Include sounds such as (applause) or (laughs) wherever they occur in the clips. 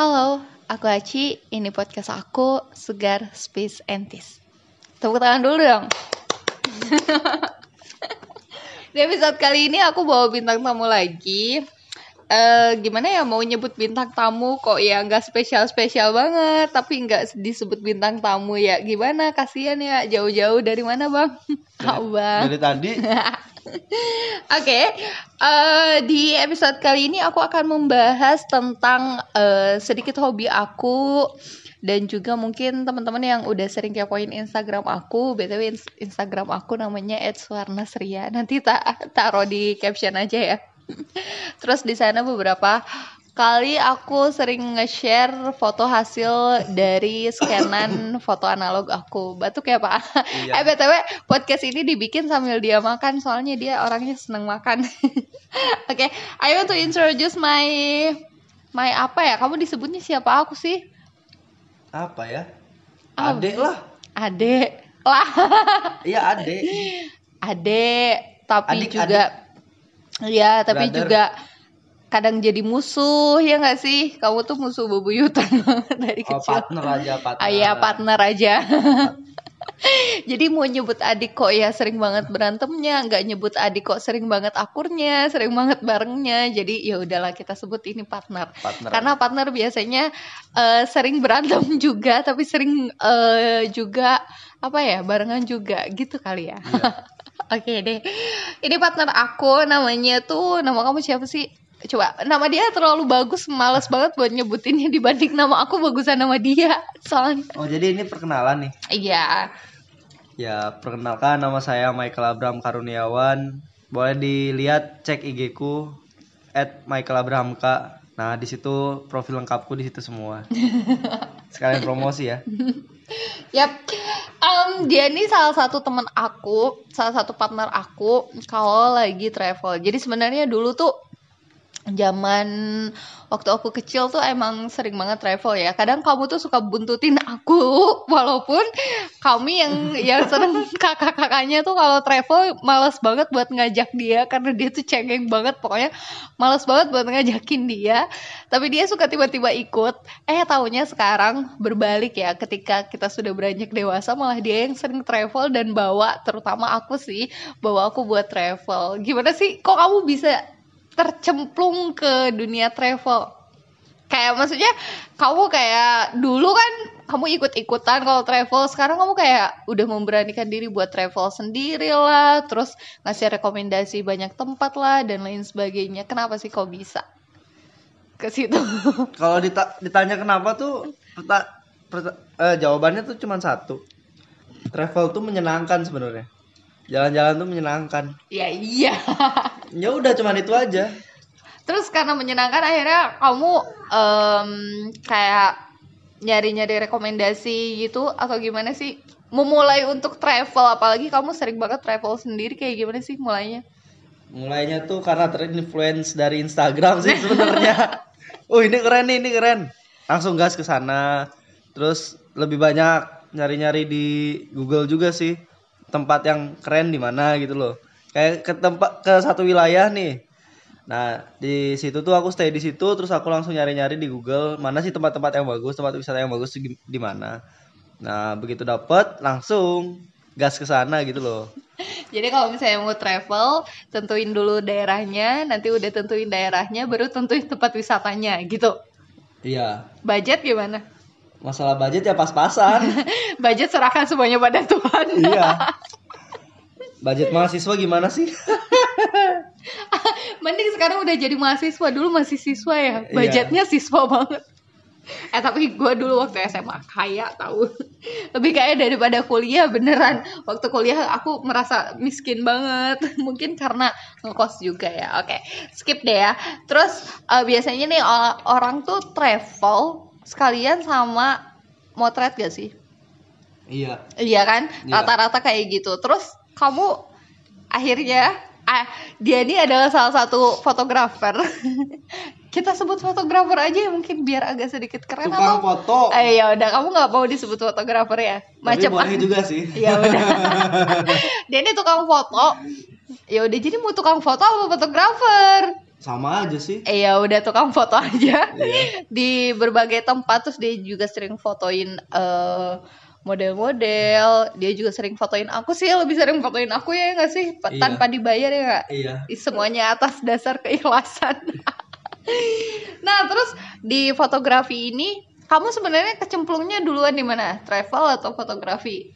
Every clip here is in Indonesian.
Halo, aku Aci. Ini podcast aku, Segar Space Entis. Tepuk tangan dulu dong. (laughs) Di episode kali ini aku bawa bintang tamu lagi. Eh, gimana ya mau nyebut bintang tamu kok ya nggak spesial spesial banget tapi nggak disebut bintang tamu ya. Gimana? Kasihan ya jauh-jauh dari mana bang? (laughs) Abang Dari tadi. (laughs) Oke, eh, di episode kali ini aku akan membahas tentang eh, sedikit hobi aku dan juga mungkin teman-teman yang udah sering kepoin Instagram aku, btw ins- Instagram aku namanya @suwarnasria. Nanti tak taruh di caption aja ya. Terus di sana beberapa kali aku sering nge-share foto hasil dari scanan foto analog aku. Batuk ya, Pak? Iya. Eh, BTW podcast ini dibikin sambil dia makan soalnya dia orangnya seneng makan. (laughs) Oke, I want to introduce my my apa ya? Kamu disebutnya siapa aku sih? apa ya? Ah. Adek lah. Ade. Lah, Iya adek. Ade, tapi Adik, juga Iya, tapi Brother. juga kadang jadi musuh ya nggak sih? Kamu tuh musuh bebuyutan (laughs) dari Oh, kecil. partner aja partner. Ah partner aja. (laughs) Jadi mau nyebut adik kok ya sering banget berantemnya, nggak nyebut adik kok sering banget akurnya, sering banget barengnya. Jadi ya udahlah kita sebut ini partner. Partner. Karena partner biasanya eh, sering berantem (laughs) juga, tapi sering eh, juga apa ya barengan juga gitu kali ya. Iya. Oke deh, ini partner aku namanya tuh nama kamu siapa sih? Coba nama dia terlalu bagus, males banget buat nyebutinnya dibanding nama aku bagusan nama dia. Soalnya Oh jadi ini perkenalan nih. Iya, Ya perkenalkan nama saya Michael Abraham Karuniawan. Boleh dilihat cek IG ku at Michael Abraham K. Nah di situ profil lengkapku di situ semua. (laughs) Sekalian promosi ya. yap. Em, dia ini salah satu teman aku, salah satu partner aku kalau lagi travel. Jadi sebenarnya dulu tuh zaman waktu aku kecil tuh emang sering banget travel ya. Kadang kamu tuh suka buntutin aku (laughs) walaupun kami yang (laughs) yang sering kakak-kakaknya tuh kalau travel males banget buat ngajak dia karena dia tuh cengeng banget pokoknya males banget buat ngajakin dia. Tapi dia suka tiba-tiba ikut. Eh taunya sekarang berbalik ya ketika kita sudah beranjak dewasa malah dia yang sering travel dan bawa terutama aku sih bawa aku buat travel. Gimana sih kok kamu bisa tercemplung ke dunia travel? Kayak maksudnya kamu kayak dulu kan kamu ikut-ikutan kalau travel, sekarang kamu kayak udah memberanikan diri buat travel sendiri lah, terus ngasih rekomendasi banyak tempat lah dan lain sebagainya. Kenapa sih kok bisa ke situ? (laughs) Kalau dita- ditanya kenapa tuh perta- perta- eh, jawabannya tuh cuma satu. Travel tuh menyenangkan sebenarnya. Jalan-jalan tuh menyenangkan. ya iya. (laughs) Ya udah cuman itu aja. Terus karena menyenangkan akhirnya kamu em, kayak nyari-nyari rekomendasi gitu atau gimana sih? Memulai untuk travel apalagi kamu sering banget travel sendiri kayak gimana sih mulainya? Mulainya tuh karena terinfluence dari Instagram sih sebenarnya. (laughs) oh ini keren nih, ini keren. Langsung gas ke sana. Terus lebih banyak nyari-nyari di Google juga sih tempat yang keren di mana gitu loh. Kayak ke tempat ke satu wilayah nih. Nah di situ tuh aku stay di situ terus aku langsung nyari-nyari di Google mana sih tempat-tempat yang bagus, tempat wisata yang bagus di, mana. Nah begitu dapet langsung gas ke sana gitu loh. (laughs) Jadi kalau misalnya mau travel, tentuin dulu daerahnya, nanti udah tentuin daerahnya, baru tentuin tempat wisatanya gitu. Iya. Budget gimana? Masalah budget ya pas-pasan. (laughs) Budget serahkan semuanya pada Tuhan. iya. (laughs) Budget mahasiswa gimana sih? (laughs) Mending sekarang udah jadi mahasiswa dulu masih siswa ya. Iya. Budgetnya siswa banget. Eh tapi gue dulu waktu SMA kaya tahu lebih kaya daripada kuliah beneran waktu kuliah aku merasa miskin banget mungkin karena ngekos juga ya oke skip deh ya terus eh, biasanya nih orang tuh travel sekalian sama motret gak sih Iya. Iya kan, Iya. rata-rata kayak gitu. Terus kamu akhirnya, ah, dia ini adalah salah satu fotografer. (laughs) Kita sebut fotografer aja ya mungkin biar agak sedikit keren Tukang atau. foto. Eh ya udah, kamu nggak mau disebut fotografer ya? Tapi Macam boleh juga sih. Iya (laughs) udah. (laughs) dia ini tukang foto. Ya udah jadi mau tukang foto apa fotografer? Sama aja sih. Eh ya udah tukang foto aja. Iya. (laughs) di berbagai tempat terus dia juga sering fotoin eh, model-model. Dia juga sering fotoin aku sih lebih sering fotoin aku ya nggak sih? Iya. tanpa dibayar ya nggak? Iya. Semuanya atas dasar keikhlasan. (laughs) Nah terus di fotografi ini kamu sebenarnya kecemplungnya duluan di mana? Travel atau fotografi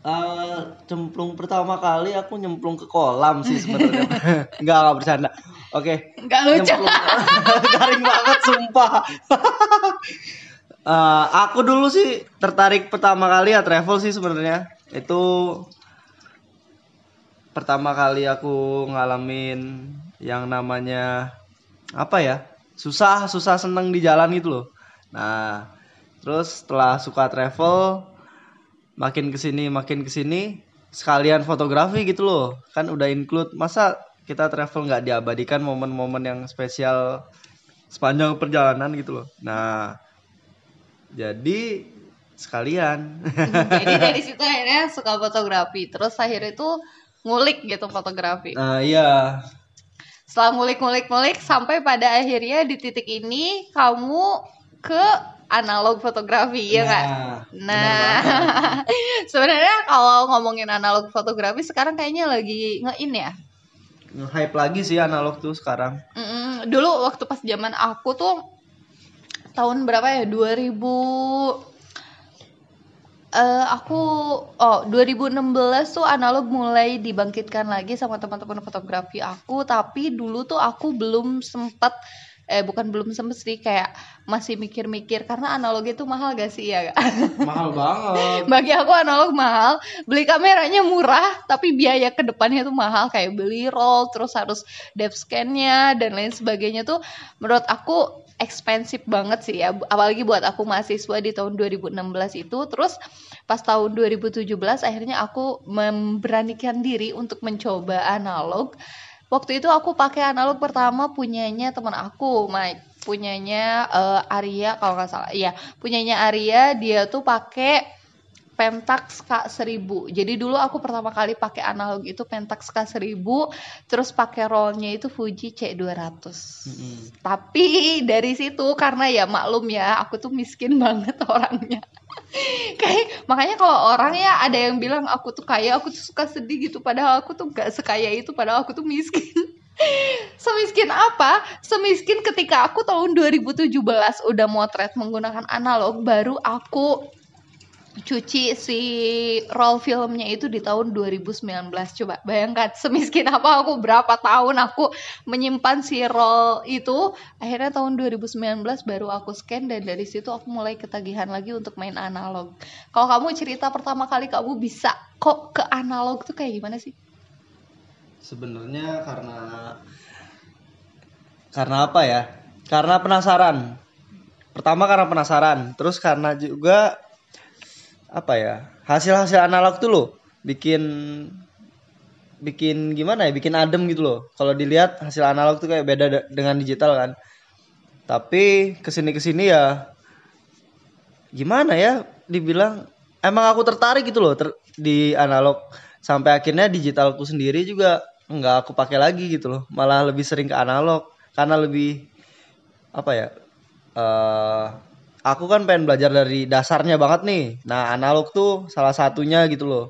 Eh, cemplung pertama kali aku nyemplung ke kolam sih sebenarnya. (laughs) Nggak nggak bercanda. Oke. Nggak lucu. Nyemplung. (laughs) garing banget sumpah. (laughs) Eh, aku dulu sih tertarik pertama kali ya travel sih sebenarnya. Itu pertama kali aku ngalamin yang namanya apa ya susah susah seneng di jalan gitu loh. Nah terus setelah suka travel makin ke sini makin ke sini sekalian fotografi gitu loh. Kan udah include masa kita travel nggak diabadikan momen-momen yang spesial sepanjang perjalanan gitu loh? Nah jadi sekalian. (laughs) Jadi dari situ (laughs) akhirnya suka fotografi terus akhirnya itu ngulik gitu fotografi. Nah iya. Setelah ngulik-ngulik-ngulik sampai pada akhirnya di titik ini kamu ke analog fotografi ya nggak? benar Nah, (laughs) sebenarnya kalau ngomongin analog fotografi sekarang kayaknya lagi nge-in ya. hype lagi sih analog tuh sekarang dulu waktu pas zaman aku tuh tahun berapa ya? 2000 eh aku oh 2016 tuh analog mulai dibangkitkan lagi sama teman-teman fotografi aku tapi dulu tuh aku belum sempat eh bukan belum sempet sih kayak masih mikir-mikir karena analog itu mahal gak sih ya (laughs) mahal banget. Bagi aku analog mahal. Beli kameranya murah tapi biaya ke depannya tuh mahal. Kayak beli roll terus harus depth scan-nya dan lain sebagainya tuh menurut aku expensive banget sih ya. Apalagi buat aku mahasiswa di tahun 2016 itu. Terus pas tahun 2017 akhirnya aku memberanikan diri untuk mencoba analog waktu itu aku pakai analog pertama punyanya teman aku Mike punyanya eh, Arya kalau nggak salah iya punyanya Arya dia tuh pakai Pentax K1000. Jadi dulu aku pertama kali pakai analog itu Pentax K1000, terus pakai rollnya itu Fuji C200. Mm-mm. Tapi dari situ karena ya maklum ya, aku tuh miskin (laughs) banget orangnya. Kayak makanya kalau orang ya ada yang bilang aku tuh kaya, aku tuh suka sedih gitu padahal aku tuh gak sekaya itu padahal aku tuh miskin. (laughs) Semiskin apa? Semiskin ketika aku tahun 2017 udah motret menggunakan analog baru aku cuci si roll filmnya itu di tahun 2019 coba bayangkan semiskin apa aku berapa tahun aku menyimpan si roll itu. Akhirnya tahun 2019 baru aku scan dan dari situ aku mulai ketagihan lagi untuk main analog. Kalau kamu cerita pertama kali kamu bisa kok ke analog tuh kayak gimana sih? Sebenarnya karena karena apa ya? Karena penasaran. Pertama karena penasaran terus karena juga apa ya hasil-hasil analog tuh loh bikin bikin gimana ya bikin adem gitu loh. Kalau dilihat hasil analog tuh kayak beda de- dengan digital kan. Tapi ke sini ke sini ya gimana ya dibilang emang aku tertarik gitu loh ter- di analog. Sampai akhirnya digitalku sendiri juga nggak aku pakai lagi gitu loh. Malah lebih sering ke analog karena lebih apa ya eh aku kan pengen belajar dari dasarnya banget nih. Nah analog tuh salah satunya gitu loh.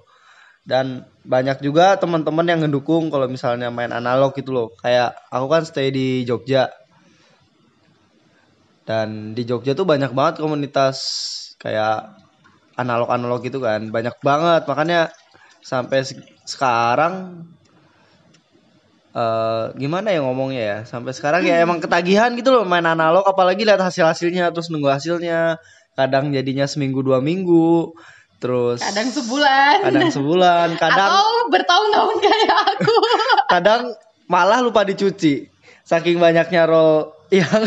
Dan banyak juga teman-teman yang ngedukung kalau misalnya main analog gitu loh. Kayak aku kan stay di Jogja. Dan di Jogja tuh banyak banget komunitas kayak analog-analog gitu kan. Banyak banget. Makanya sampai se- sekarang eh gimana ya ngomongnya ya? Sampai sekarang ya emang ketagihan gitu loh main analog apalagi lihat hasil hasilnya terus nunggu hasilnya. Kadang jadinya seminggu dua minggu terus kadang sebulan. kadang sebulan kadang atau bertahun-tahun kayak aku. (laughs) Kadang malah lupa dicuci. Saking banyaknya roll yang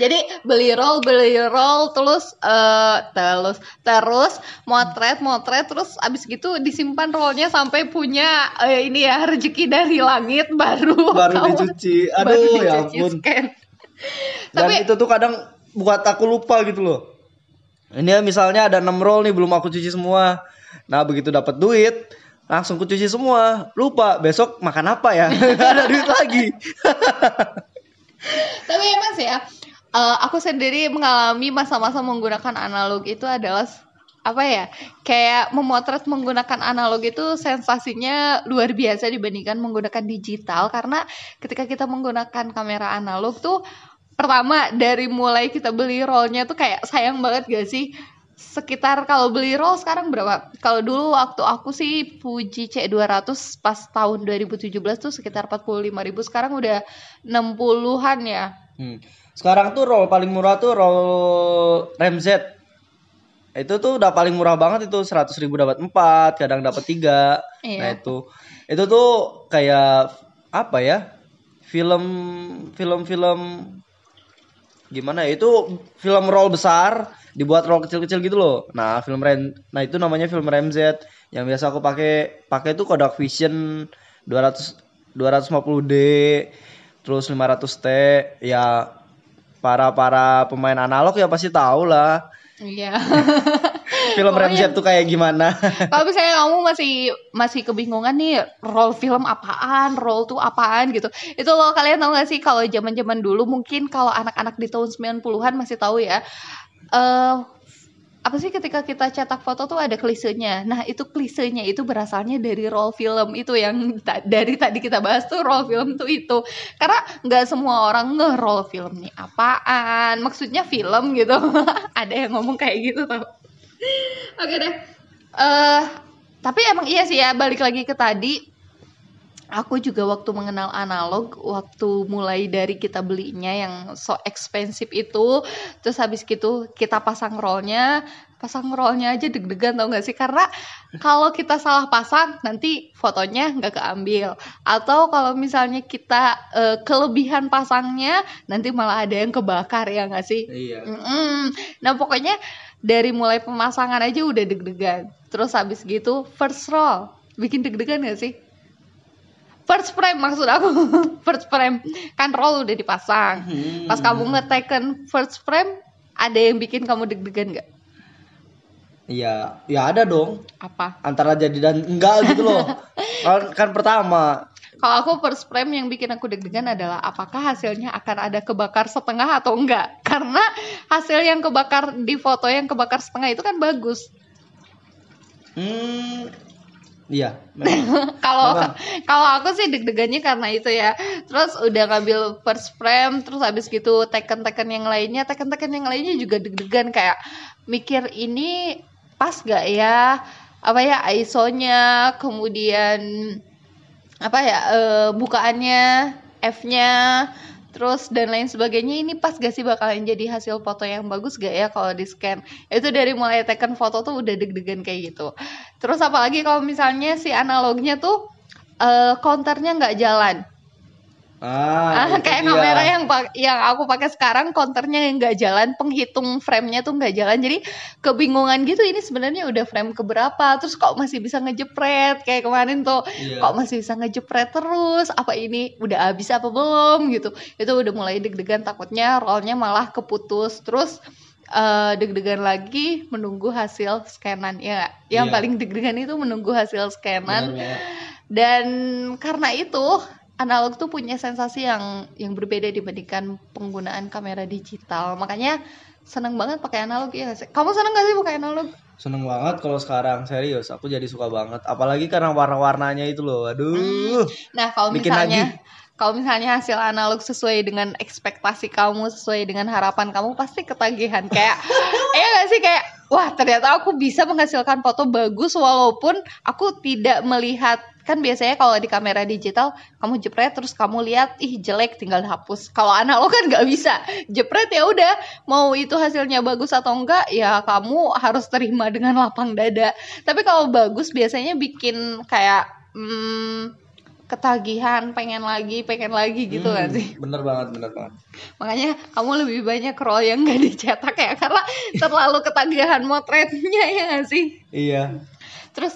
Jadi beli roll, beli roll, terus eh terus terus motret, motret, terus abis gitu disimpan rollnya sampai punya eh, ini ya rezeki dari langit baru (laughs) baru dicuci. Baru aduh ya dicuci ampun. scan. dan Tapi itu tuh kadang buat aku lupa gitu loh. Ini ya misalnya ada 6 roll nih belum aku cuci semua. Nah begitu dapat duit langsung kucuci semua. Lupa besok makan apa ya? (laughs) Nggak ada duit lagi (laughs) Tapi emang sih ya, eh, aku sendiri mengalami masa-masa menggunakan analog itu adalah apa ya? Kayak memotret menggunakan analog itu sensasinya luar biasa dibandingkan menggunakan digital karena ketika kita menggunakan kamera analog tuh pertama dari mulai kita beli rollnya tuh kayak sayang banget gak sih? Sekitar kalau beli roll sekarang berapa? Kalau dulu waktu aku sih Fuji C200 pas tahun 2017 tuh sekitar 45.000 sekarang udah 60-an ya. Hmm. Sekarang tuh roll paling murah tuh roll Ramjet. Itu tuh udah paling murah banget itu 100.000 ribu dapat 4, kadang dapat 3. Iya. Nah itu itu tuh kayak apa ya? Film film-film gimana ya? Itu film roll besar dibuat roll kecil-kecil gitu loh. Nah, film Ram nah itu namanya film Ramjet yang biasa aku pakai pakai tuh Kodak Vision 200 250D terus 500T ya para para pemain analog ya pasti tahu lah Iya. (laughs) film Ramjet tuh kayak gimana (laughs) Kalau misalnya kamu masih masih kebingungan nih roll film apaan, roll tuh apaan gitu. Itu loh kalian tahu gak sih kalau zaman-zaman dulu mungkin kalau anak-anak di tahun 90-an masih tahu ya. Eh apa sih ketika kita cetak foto tuh ada klisenya. Nah, itu klisenya itu berasalnya dari roll film itu yang ta- dari tadi kita bahas tuh roll film tuh itu. Karena nggak semua orang nge-roll film nih apaan. Maksudnya film gitu. (laughs) ada yang ngomong kayak gitu tau. Oke deh. Eh tapi emang iya sih ya balik lagi ke tadi. Aku juga waktu mengenal analog, waktu mulai dari kita belinya yang so expensive itu, terus habis gitu kita pasang rollnya, pasang rollnya aja deg-degan tau gak sih? Karena kalau kita salah pasang nanti fotonya nggak keambil, atau kalau misalnya kita eh, kelebihan pasangnya nanti malah ada yang kebakar ya nggak sih? iya Mm-mm. Nah pokoknya dari mulai pemasangan aja udah deg-degan. Terus habis gitu first roll bikin deg-degan gak sih? First frame maksud aku (laughs) first frame kan roll udah dipasang. Hmm. Pas kamu ngeteken first frame ada yang bikin kamu deg-degan gak? iya ya ada dong Apa? antara jadi dan enggak gitu loh (laughs) kan, kan pertama Kalau aku first frame yang bikin aku deg-degan adalah apakah hasilnya akan ada kebakar setengah atau enggak? (laughs) Karena hasil yang kebakar di foto yang kebakar setengah itu kan bagus. hmm iya (laughs) kalau kalau aku sih deg-degannya karena itu ya. Terus udah ngambil first frame terus habis gitu teken-teken yang lainnya. Teken-teken yang lainnya juga deg-degan kayak mikir ini pas gak ya? Apa ya ISO-nya kemudian apa ya eh, bukaannya F-nya terus dan lain sebagainya ini pas gak sih bakalan jadi hasil foto yang bagus gak ya kalau di scan? Itu dari mulai teken foto tuh udah deg-degan kayak gitu. Terus apalagi kalau misalnya si analognya tuh eh counternya nggak jalan ah, Ah, kayak dia. kamera yang yang aku pakai sekarang counternya yang nggak jalan penghitung frame-nya tuh nggak jalan jadi kebingungan gitu ini sebenarnya udah frame keberapa terus kok masih bisa ngejepret kayak kemarin tuh Iya. kok masih bisa ngejepret terus apa ini udah habis apa belum gitu itu udah mulai deg-degan takutnya rollnya malah keputus terus eh, deg-degan lagi menunggu hasil scanan ya yang Iya. paling deg-degan itu menunggu hasil scanan Benar banget. dan karena itu analog tuh punya sensasi yang yang berbeda dibandingkan penggunaan kamera digital. Makanya seneng banget pakai analog ya. Kamu seneng gak sih pakai analog? seneng banget kalau sekarang. Serius aku jadi suka banget. Apalagi karena warna-warnanya itu loh. Aduh. Nah, kalau misalnya kalau misalnya hasil analog sesuai dengan ekspektasi kamu, sesuai dengan harapan kamu pasti ketagihan. Kayak (laughs) ya gak sih? Kayak wah ternyata aku bisa menghasilkan foto bagus walaupun aku tidak melihat kan biasanya kalau di kamera digital kamu jepret terus kamu lihat ih jelek tinggal hapus. Kalau analog kan nggak bisa. Jepret ya udah. Mau itu hasilnya bagus atau enggak ya kamu harus terima dengan lapang dada. Tapi kalau bagus biasanya bikin kayak hmm, ketagihan pengen lagi pengen lagi gitu kan Hmm, sih? bener banget bener banget. Makanya kamu lebih banyak roll yang gak dicetak ya karena terlalu ketagihan motretnya ya gak sih? Iya. Terus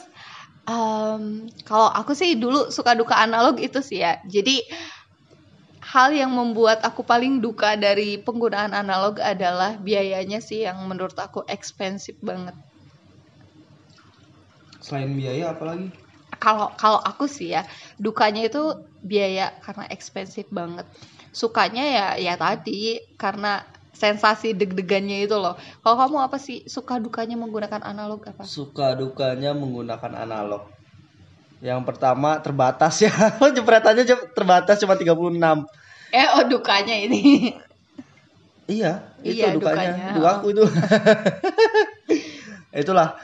em, kalau aku sih dulu suka duka analog itu sih ya. Jadi hal yang membuat aku paling duka dari penggunaan analog adalah biayanya sih yang menurut aku expensive banget. Selain biaya apalagi kalau kalau aku sih ya dukanya itu biaya karena ekspensif banget. Sukanya ya ya tadi karena sensasi deg-degannya itu loh. Kalau kamu apa sih suka dukanya menggunakan analog apa? Suka dukanya menggunakan analog. Yang pertama terbatas ya. (laughs) Jepretannya terbatas cuma 36. eh oh dukanya ini Iya, itu Iya, dukanya. dukanya. Dua aku itu. (laughs) Itulah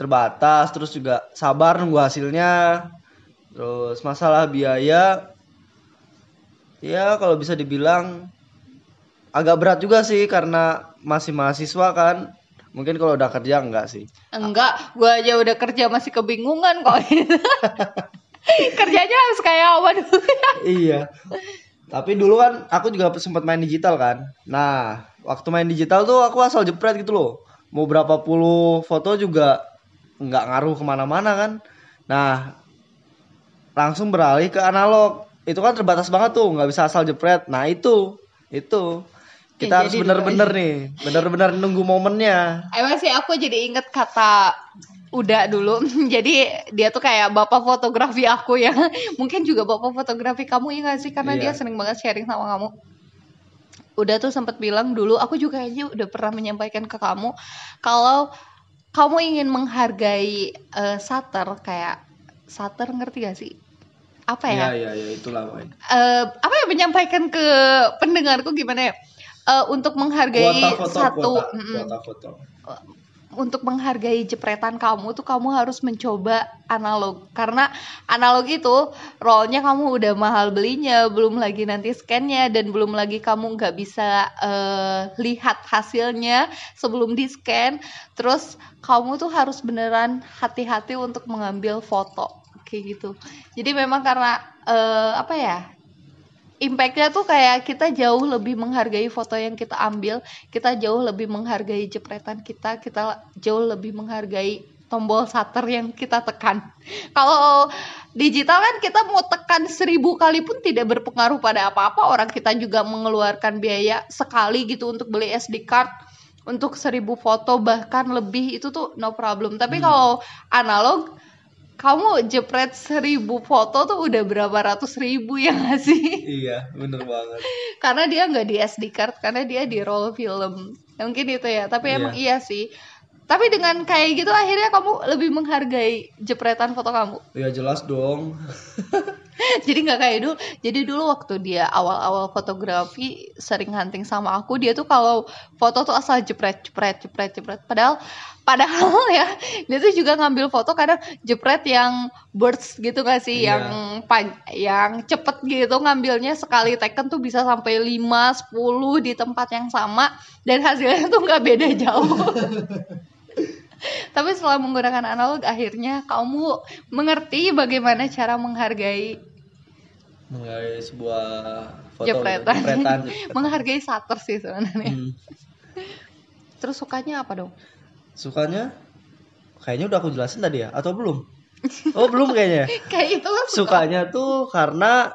terbatas terus juga sabar nunggu hasilnya. Terus masalah biaya ya kalau bisa dibilang agak berat juga sih karena masih mahasiswa kan. Mungkin kalau udah kerja enggak sih. enggak gua aja udah kerja masih kebingungan kok (laughs) kerjanya harus kayak apa dulu (laughs) iya. Tapi dulu kan aku juga sempat main digital kan. Nah, waktu main digital tuh aku asal jepret gitu loh. Mau berapa puluh foto juga nggak ngaruh ke mana-mana kan. Nah, langsung beralih ke analog. Itu kan terbatas banget tuh, nggak bisa asal jepret. Nah itu, itu kita Ya, harus bener-bener nih, bener-bener nunggu momennya. Emang sih aku jadi inget kata udah dulu. (laughs) Jadi dia tuh kayak bapak fotografi aku ya. (laughs) Mungkin juga bapak fotografi kamu ya gak sih? Karena dia Iya. sering banget sharing sama kamu. Udah tuh sempat bilang dulu, aku juga kayaknya udah pernah menyampaikan ke kamu kalau kamu ingin menghargai eh, Sater kayak Sater ngerti gak sih? Apa ya? Iya, iya, iya, itulah pokoknya. eh, apa ya menyampaikan ke pendengarku gimana ya? Eh, untuk menghargai Kuota foto, satu kuota, kuota foto. untuk menghargai jepretan kamu tuh kamu harus mencoba analog. Karena analog itu rollnya kamu udah mahal belinya belum lagi nanti scannya dan belum lagi kamu nggak bisa eh, lihat hasilnya sebelum di scan terus kamu tuh harus beneran hati-hati untuk mengambil foto. Kayak gitu. Jadi memang karena eh, apa ya impactnya tuh kayak kita jauh lebih menghargai foto yang kita ambil, kita jauh lebih menghargai jepretan kita, kita jauh lebih menghargai tombol shutter yang kita tekan. (laughs) Kalau digital kan kita mau tekan seribu kali pun tidak berpengaruh pada apa-apa. Orang kita juga mengeluarkan biaya sekali gitu untuk beli SD card untuk seribu foto bahkan lebih itu tuh no problem. Tapi kalau analog kamu jepret seribu foto tuh udah berapa ratus ribu ya gak sih? Iya, bener banget. karena dia nggak di SD card karena dia di roll film Ya, mungkin itu ya tapi Iya. emang iya sih tapi dengan kayak gitu akhirnya kamu lebih menghargai jepretan foto kamu Ya jelas dong. (laughs) (laughs) jadi nggak kayak dulu. Jadi dulu waktu dia awal-awal fotografi sering hunting sama aku dia tuh kalau foto tuh asal jepret jepret jepret jepret. Padahal padahal (laughs) ya dia tuh juga ngambil foto kadang jepret yang burst gitu gak sih? Iya. yang pan- yang cepet gitu ngambilnya sekali taken tuh bisa sampai 5 10 di tempat yang sama dan hasilnya tuh nggak beda jauh. (laughs) Tapi setelah menggunakan analog akhirnya kamu mengerti bagaimana cara menghargai Mengenai sebuah foto jepretan. jepretan. (laughs) menghargai sater sih sebenarnya. Hmm. Terus sukanya apa dong? Sukanya kayaknya udah aku jelasin tadi ya atau belum? Oh, belum kayaknya. (laughs) Kayak itu lah suka. Sukanya tuh karena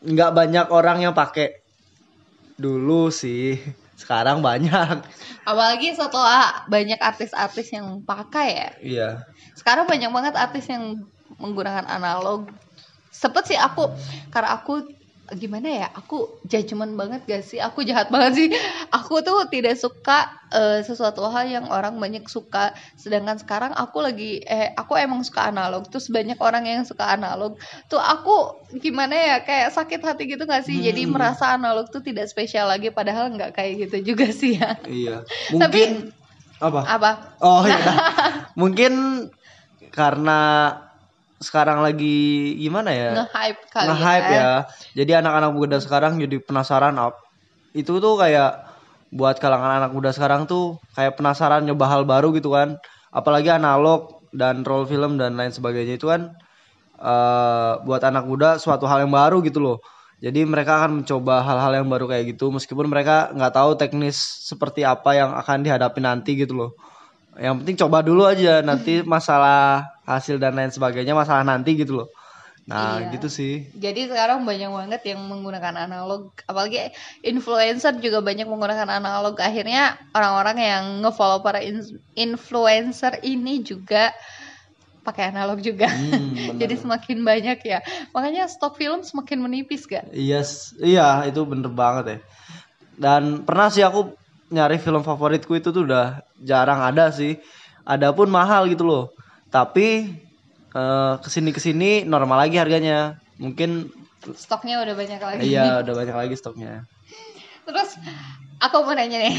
nggak banyak orang yang pakai. Dulu sih, sekarang banyak. Apalagi setelah banyak artis-artis yang pakai ya. Iya. Sekarang banyak banget artis yang menggunakan analog. Sempet sih aku karena aku gimana ya aku judgement banget gak sih aku jahat banget sih aku tuh tidak suka eh, sesuatu hal yang orang banyak suka sedangkan sekarang aku lagi eh aku emang suka analog terus banyak orang yang suka analog tuh aku gimana ya kayak sakit hati gitu gak sih jadi Hmm. merasa analog tuh tidak spesial lagi padahal nggak kayak gitu juga (laughs) sih ya Iya. Tapi- Mungkin apa? apa Oh iya. (laughs) Mungkin karena sekarang lagi gimana ya? nge-hype kali nge-hype ya. Jadi anak-anak muda sekarang jadi penasaran up. Itu tuh kayak buat kalangan anak muda sekarang tuh kayak penasaran nyoba hal baru gitu kan. Apalagi analog dan roll film dan lain sebagainya itu kan eh buat anak muda suatu hal yang baru gitu loh. Jadi mereka akan mencoba hal-hal yang baru kayak gitu meskipun mereka nggak tahu teknis seperti apa yang akan dihadapi nanti gitu loh. Yang penting coba dulu aja nanti masalah hasil dan lain sebagainya masalah nanti gitu loh. Nah, Iya. gitu sih. Jadi sekarang banyak banget yang menggunakan analog, apalagi influencer juga banyak menggunakan analog. Akhirnya orang-orang yang ngefollow para in- influencer ini juga pakai analog juga. Hmm. (laughs) Jadi semakin banyak ya. Makanya stok film semakin menipis gak? Iya, s- iya itu bener banget ya. Dan pernah sih aku nyari film favoritku itu tuh udah jarang ada sih. Ada pun mahal gitu loh. Tapi eh, ke sini ke sini normal lagi harganya. Mungkin Stoknya udah banyak lagi. iya udah banyak lagi stoknya. Terus aku mau nanya nih.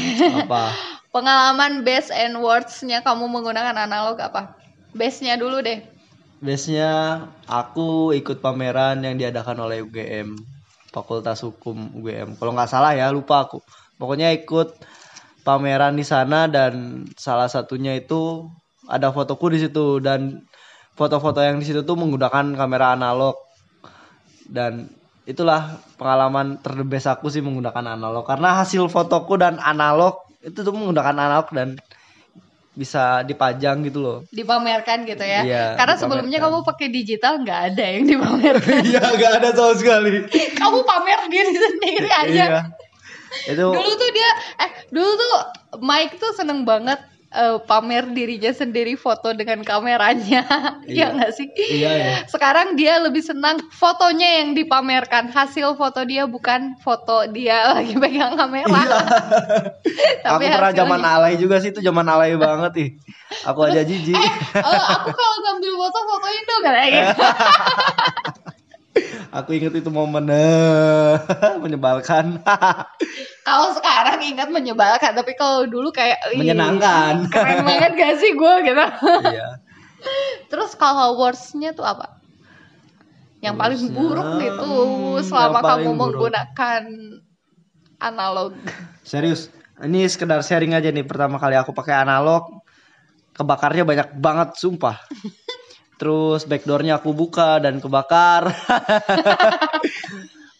Apa? (laughs) Pengalaman best and worst-nya kamu menggunakan analog apa? Best-nya dulu deh. Biasanya aku ikut pameran yang diadakan oleh UGM, Fakultas Hukum UGM. Kalau nggak salah ya, lupa aku. Pokoknya ikut pameran di sana dan salah satunya itu ada fotoku di situ dan foto-foto yang di situ tuh menggunakan kamera analog. Dan itulah pengalaman terdebes aku sih menggunakan analog karena hasil fotoku dan analog itu tuh menggunakan analog dan bisa dipajang gitu loh. Dipamerkan gitu ya. Iya, Karena sebelumnya dipamerkan. kamu pakai digital nggak ada yang dipamerkan. (laughs) Iya, gak ada sama sekali. kamu pamer diri sendiri aja. Iya. Itu Dulu tuh dia eh dulu tuh Mike tuh seneng banget eh, pamer dirinya sendiri foto dengan kameranya. Iya (laughs) Iya. nggak sih? Iya, iya. Sekarang dia lebih senang fotonya yang dipamerkan. Hasil foto dia bukan foto dia (laughs) lagi pegang kamera. Iya. (laughs) aku pernah zaman alay juga sih itu zaman alay banget ih. Aku aja jijik. Eh, aku kalau ngambil foto fotoin dong kayak gitu. Aku inget itu momen eh, (laughs) menyebalkan. (laughs) kalau sekarang ingat menyebalkan, tapi kalau dulu kayak Menyenangkan. Keren banget gak sih gue gitu. iya. (laughs) Terus kalau worst-nya tuh apa? Yang paling buruk itu hmm, selama kamu buruk. menggunakan analog. Serius. Ini sekedar sharing aja nih pertama kali aku pakai analog. Kebakarnya banyak banget sumpah. Terus backdoornya aku buka dan kebakar. (laughs)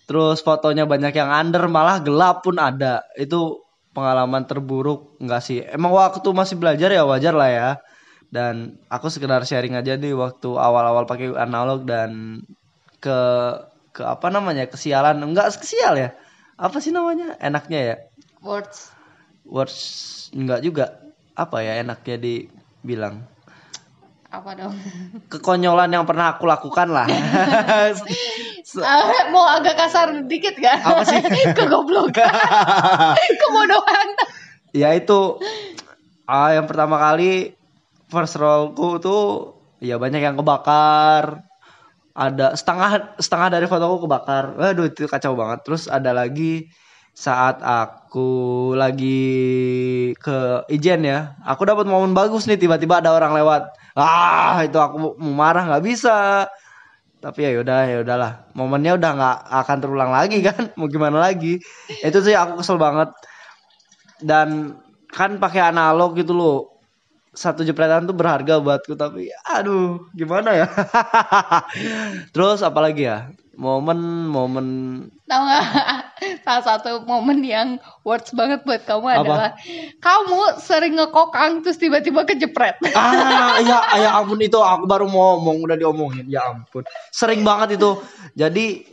Terus fotonya banyak yang under malah gelap pun ada. Itu pengalaman terburuk enggak sih? Emang waktu masih belajar ya wajar lah ya. Dan aku sekedar sharing aja nih waktu awal-awal pakai analog dan ke ke apa namanya? kesialan. Enggak kesial ya. Apa sih namanya? Enaknya ya? Words. Words enggak juga. Apa ya enaknya dibilang? Apa dong? (laughs) Kekonyolan yang pernah aku lakukan lah. (laughs) Eh, mau agak kasar dikit gak? Apa sih? (laughs) Kegoblokan. Kebodohan. ya itu ah yang pertama kali first rollku tuh ya banyak yang kebakar ada setengah setengah dari fotoku kebakar waduh itu kacau banget terus ada lagi saat aku lagi ke ijen ya aku dapat momen bagus nih tiba-tiba ada orang lewat ah itu aku mau marah nggak bisa. Tapi ya udah ya udahlah. Momennya udah nggak akan terulang lagi (laughs) kan? Mau gimana lagi? Itu sih aku kesel banget. Dan kan pakai analog gitu loh. Satu jepretan tuh berharga buatku tapi aduh gimana ya? (laughs) Terus apalagi ya? Momen momen Tahu nggak? (laughs) Salah satu momen yang words banget buat kamu Apa? adalah kamu sering ngekokang terus tiba-tiba kejepret. ah ya (laughs) ya ampun itu aku baru mau ngomong udah diomongin. Ya ampun sering banget itu. Jadi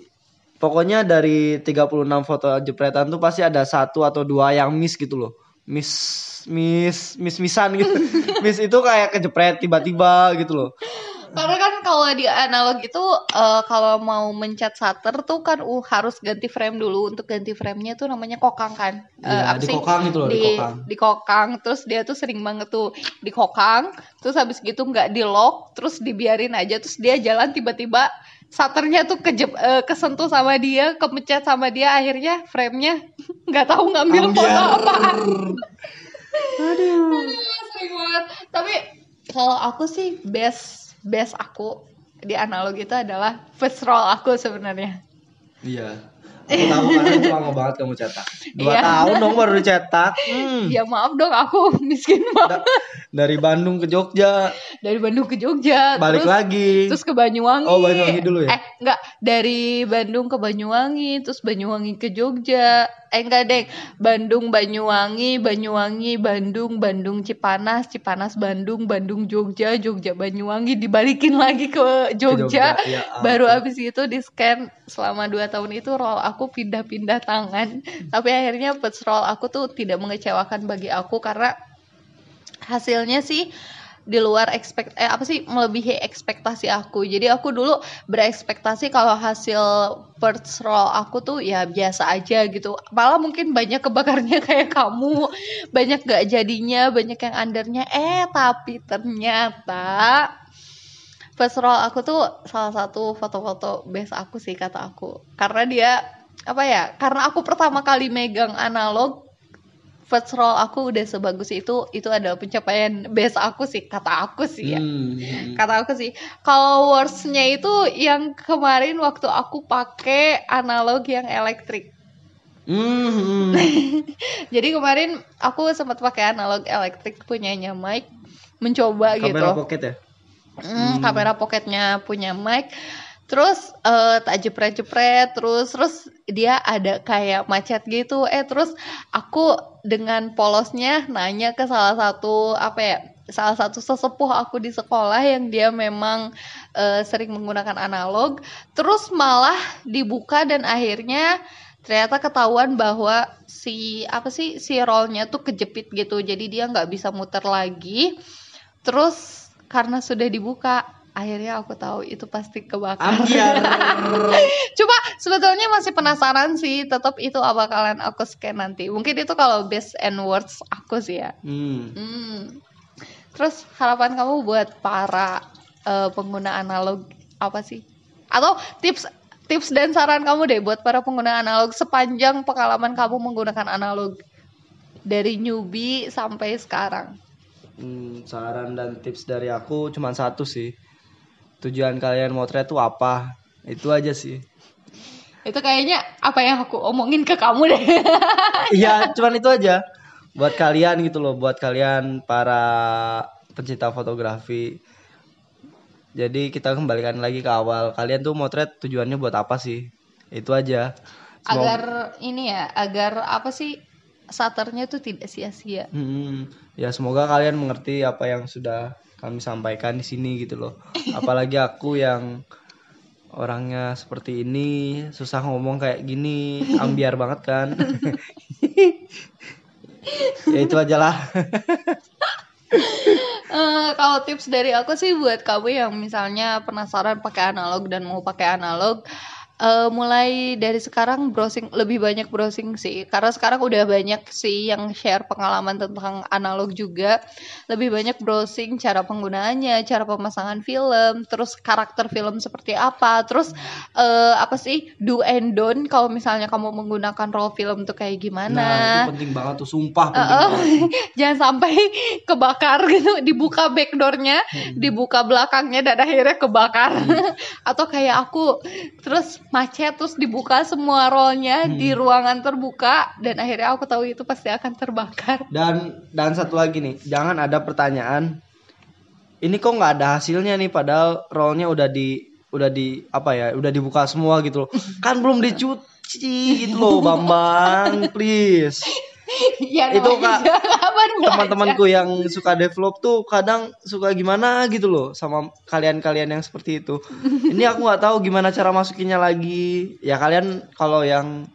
pokoknya dari 36 foto jepretan tuh pasti ada satu atau dua yang miss gitu loh. Miss miss miss missan gitu. (laughs) Miss itu kayak kejepret tiba-tiba gitu loh Karena kan kalau di analog itu eh, kalau mau mencet shutter tuh kan uh, harus ganti frame dulu. Untuk ganti framenya tuh namanya kokang kan. Iya, apa sih? dikokang itu loh, di, dikokang. dikokang. Terus dia tuh sering banget tuh dikokang. Terus habis gitu nggak di lock, terus dibiarin aja. Terus dia jalan tiba-tiba shutternya tuh kejep, eh, kesentuh sama dia, kepencet sama dia. Akhirnya framenya (laughs) nggak tahu ngambil foto Ambiar. apa. Aduh, (laughs) sering banget. Tapi kalau aku sih best best aku di analog itu adalah first roll aku sebenarnya. Iya. Aku tahu karena itu lama banget kamu cetak. Dua Iya. tahun dong baru dicetak. Hmm. Ya maaf dong aku (laughs) miskin banget. Dari Bandung ke Jogja, Dari Bandung ke Jogja, balik terus lagi. terus ke Banyuwangi. Oh, Banyuwangi dulu ya? Eh, enggak, dari Bandung ke Banyuwangi, terus Banyuwangi ke Jogja. Eh, enggak, Deng. Bandung Banyuwangi, Banyuwangi Bandung, Bandung Cipanas, Cipanas Bandung, Bandung Jogja, Jogja Banyuwangi dibalikin lagi ke Jogja. Jogja, ya ampun. Baru abis itu di scan selama 2 tahun itu roll aku pindah-pindah tangan. Tapi akhirnya first roll aku tuh tidak mengecewakan bagi aku karena hasilnya sih di luar ekspekt eh apa sih melebihi ekspektasi aku. Jadi aku dulu berekspektasi kalau hasil first roll aku tuh ya biasa aja gitu. Malah mungkin banyak kebakarnya (laughs) kayak kamu. Banyak gak jadinya banyak yang undernya. Eh tapi ternyata first roll aku tuh salah satu foto-foto best aku sih kata aku. Karena dia apa ya karena aku pertama kali megang analog first roll aku udah sebagus itu itu adalah pencapaian best aku sih kata aku sih ya Hmm. kata aku sih kalau worstnya itu yang kemarin waktu aku pakai analog yang elektrik Hmm. (laughs) jadi kemarin aku sempat pakai analog elektrik punyanya Mike mencoba gitu Kamera pocket ya? Hmm, kamera pocketnya punya mic terus eh, tak jepret-jepret terus terus dia ada kayak macet gitu. Eh terus aku dengan polosnya nanya ke salah satu apa ya salah satu sesepuh aku di sekolah yang dia memang eh, sering menggunakan analog. Terus malah dibuka dan akhirnya ternyata ketahuan bahwa si apa sih si rollnya tuh kejepit gitu. Jadi dia nggak bisa muter lagi. Terus karena sudah dibuka akhirnya aku tahu itu pasti kebakar Ambiar. (laughs) Coba sebetulnya masih penasaran sih, tetap itu apa kalian aku scan nanti. Mungkin itu kalau best and worst aku sih ya. Hmm. Hmm. Terus harapan kamu buat para eh, pengguna analog apa sih? Atau tips tips dan saran kamu deh buat para pengguna analog sepanjang pengalaman kamu menggunakan analog dari newbie sampai sekarang. Hmm, saran dan tips dari aku cuma satu sih. Tujuan kalian motret tuh apa? Itu aja sih. Itu kayaknya apa yang aku omongin ke kamu deh. (laughs) Iya, cuman itu aja. Buat kalian gitu loh, buat kalian para pencinta fotografi. Jadi kita kembalikan lagi ke awal. Kalian tuh motret tujuannya buat apa sih? Itu aja. Semoga- agar ini ya, agar apa sih saternya tuh tidak sia-sia. Hmm, ya semoga kalian mengerti apa yang sudah kami sampaikan di sini gitu loh. Apalagi aku yang orangnya seperti ini, susah ngomong kayak gini, ambiar banget kan. (laughs) ya itu aja lah. Eh, kalau tips dari aku sih buat kamu yang misalnya penasaran pakai analog dan mau pakai analog, eh, mulai dari sekarang browsing lebih banyak browsing sih, karena sekarang udah banyak sih yang share pengalaman tentang analog juga. Lebih banyak browsing cara penggunaannya, cara pemasangan film, terus karakter film seperti apa, terus eh, apa sih do and don't kalau misalnya kamu menggunakan roll film tuh kayak gimana. Nah, itu penting banget tuh, sumpah penting Heeh. banget. (laughs) jangan sampai (laughs) kebakar gitu dibuka backdoornya dibuka belakangnya dan akhirnya kebakar (laughs) atau kayak aku terus macet terus dibuka semua rollnya di ruangan terbuka dan akhirnya aku tahu itu pasti akan terbakar Dan dan satu lagi nih, jangan ada pertanyaan. Ini kok nggak ada hasilnya nih, padahal rollnya udah di udah di apa ya, udah dibuka semua gitu loh. Kan belum dicuci gitu loh, Bambang, please. (laughs) ya Itu, Kak, Teman-temanku yang suka develop tuh kadang suka gimana gitu loh sama kalian-kalian yang seperti itu. (laughs) Ini aku nggak tahu gimana cara masukinnya lagi. Ya kalian kalau yang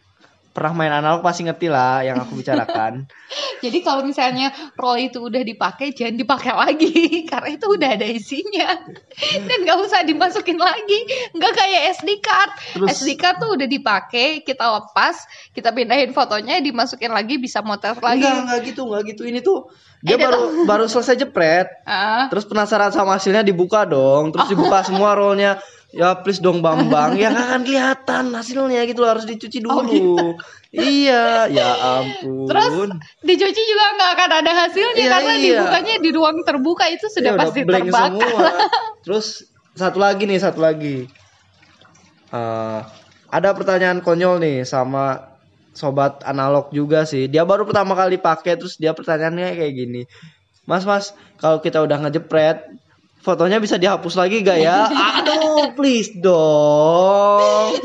pernah main analog pasti ngerti lah yang aku bicarakan. (laughs) Jadi kalau misalnya roll itu udah dipakai, jangan dipakai lagi (laughs) karena itu udah ada isinya (laughs) dan nggak usah dimasukin lagi. Nggak kayak SD card. Terus- SD card tuh udah dipakai, kita lepas, kita pindahin fotonya, dimasukin lagi, bisa motor lagi. Enggak, enggak gitu, enggak gitu. Ini tuh dia Eh, baru baru selesai jepret, Ah, terus penasaran sama hasilnya dibuka dong, terus dibuka semua rollnya. Ya please dong Bambang, ya akan kelihatan hasilnya gitu loh, harus dicuci dulu. Oh, gitu. Iya, ya ampun. terus dicuci juga nggak akan ada hasilnya Iya, karena iya. dibukanya di ruang terbuka itu Ya, sudah udah pasti terbakar. semua. (laughs) Terus satu lagi nih, satu lagi. Eh, ada pertanyaan konyol nih sama sobat analog juga sih. Dia baru pertama kali pakai terus dia pertanyaannya kayak gini. Mas, Mas, kalau kita udah ngejepret, fotonya bisa dihapus lagi gak ya? Aduh, please dong.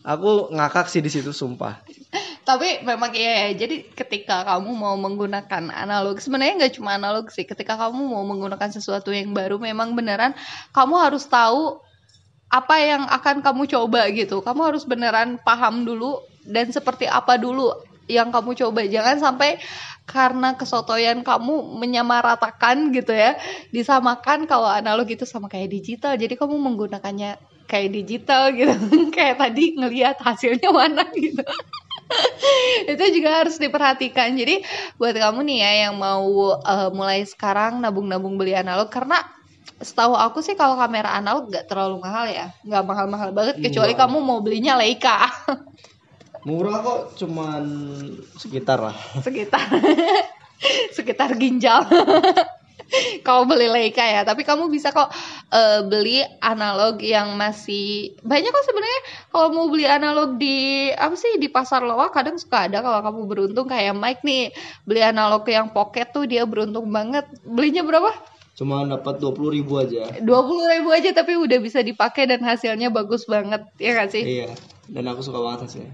Aku ngakak sih di situ sumpah. Tapi memang iya ya. Jadi ketika kamu mau menggunakan analog, sebenarnya nggak cuma analog sih. Ketika kamu mau menggunakan sesuatu yang baru, memang beneran kamu harus tahu apa yang akan kamu coba gitu. Kamu harus beneran paham dulu dan seperti apa dulu yang kamu coba. Jangan sampai karena kesotoyan kamu menyamaratakan gitu ya. Disamakan kalau analog itu sama kayak digital. Jadi kamu menggunakannya kayak digital gitu. (laughs) Kayak tadi ngelihat hasilnya mana gitu. (laughs) Itu juga harus diperhatikan. Jadi buat kamu nih ya yang mau uh, mulai sekarang nabung-nabung beli analog. Karena setahu aku sih kalau kamera analog gak terlalu mahal ya. Nggak mahal-mahal banget kecuali Murah. kamu mau belinya Leica (laughs) Murah kok cuman sekitar lah. sekitar. (laughs) Sekitar ginjal. (laughs) Kau beli Leica ya tapi kamu bisa kok eh, beli analog yang masih banyak kok sebenarnya. Kalau mau beli analog di apa sih di pasar loa kadang suka ada kalau kamu beruntung. Kayak Mike nih beli analog yang pocket tuh dia beruntung banget. Belinya berapa? Cuma dapat 20.000 ribu aja. dua puluh ribu aja tapi udah bisa dipakai dan hasilnya bagus banget. Ya gak sih? Iya. Dan aku suka banget hasilnya.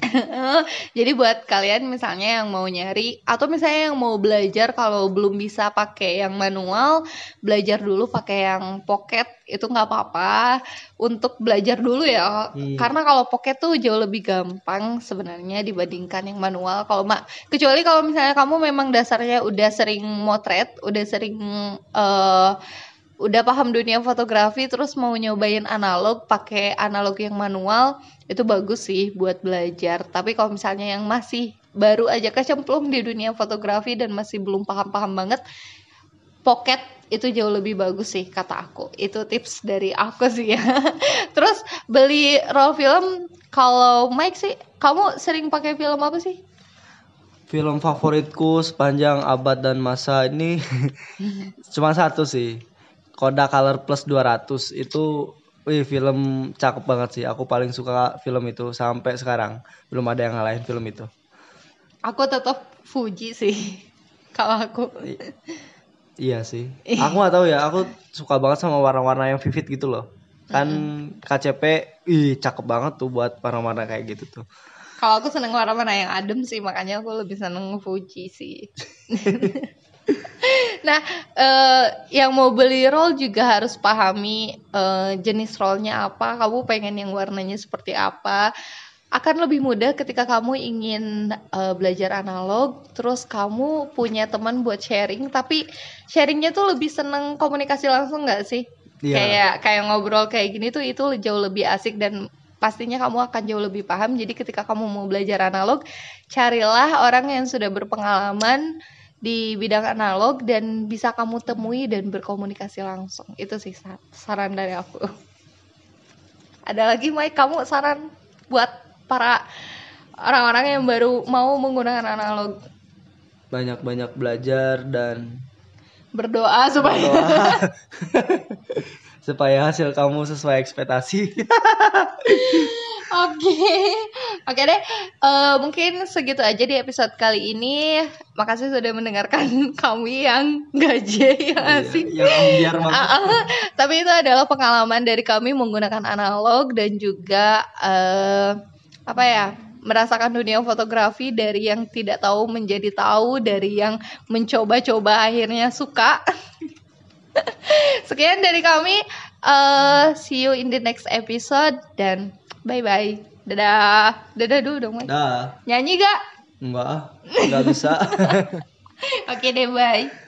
(laughs) Jadi buat kalian misalnya yang mau nyari atau misalnya yang mau belajar kalau belum bisa pakai yang manual, belajar dulu pakai yang pocket itu nggak apa-apa untuk belajar dulu ya. Hmm. Karena kalau pocket tuh jauh lebih gampang sebenarnya dibandingkan yang manual. Kalau mak kecuali kalau misalnya kamu memang dasarnya udah sering motret, udah sering eh udah paham dunia fotografi terus mau nyobain analog pakai analog yang manual itu bagus sih buat belajar. Tapi kalau misalnya yang masih baru aja kecemplung di dunia fotografi dan masih belum paham-paham banget pocket itu jauh lebih bagus sih kata aku. Itu tips dari aku sih ya. (laughs) Terus beli roll film kalau Mike sih kamu sering pakai film apa sih? Film favoritku sepanjang abad dan masa ini (laughs) cuma satu sih. Kodak Color Plus 200 itu wih film cakep banget sih. Aku paling suka film itu sampai sekarang. Belum ada yang ngalahin film itu. aku tetap Fuji sih (laughs) kalau aku I- iya sih. Aku gak tahu ya, aku suka banget sama warna-warna yang vivid gitu loh. Kan KCP ih cakep banget tuh buat warna-warna kayak gitu tuh. Kalau aku seneng warna-warna yang adem sih, makanya aku lebih seneng Fuji sih. (laughs) nah, eh, yang mau beli roll juga harus pahami eh, jenis rollnya apa. Kamu pengen yang warnanya seperti apa. Akan lebih mudah ketika kamu ingin eh, belajar analog, terus kamu punya teman buat sharing, tapi sharingnya tuh lebih seneng komunikasi langsung nggak sih? Iya. Kayak kayak ngobrol kayak gini tuh itu jauh lebih asik dan pastinya kamu akan jauh lebih paham. Jadi ketika kamu mau belajar analog, carilah orang yang sudah berpengalaman di bidang analog dan bisa kamu temui dan berkomunikasi langsung. Itu sih sa- saran dari aku. Ada lagi Mike, kamu saran buat para orang-orang yang baru mau menggunakan analog Banyak-banyak belajar dan berdoa supaya berdoa (laughs) supaya hasil kamu sesuai ekspektasi. (laughs) Oke, oke deh. Eh, mungkin segitu aja di episode kali ini. Makasih sudah mendengarkan (laughs) kami yang gaje ya nggak sih. yang banget. Ah, ah. Tapi itu adalah pengalaman dari kami menggunakan analog dan juga eh, apa ya merasakan dunia fotografi dari yang tidak tahu menjadi tahu, dari yang mencoba-coba akhirnya suka. (laughs) Sekian dari kami. eh see you in the next episode dan bye bye. Dadah. Dadah dulu dong. Dah, Nyanyi gak? enggak, enggak bisa. (laughs) Oke deh, bye.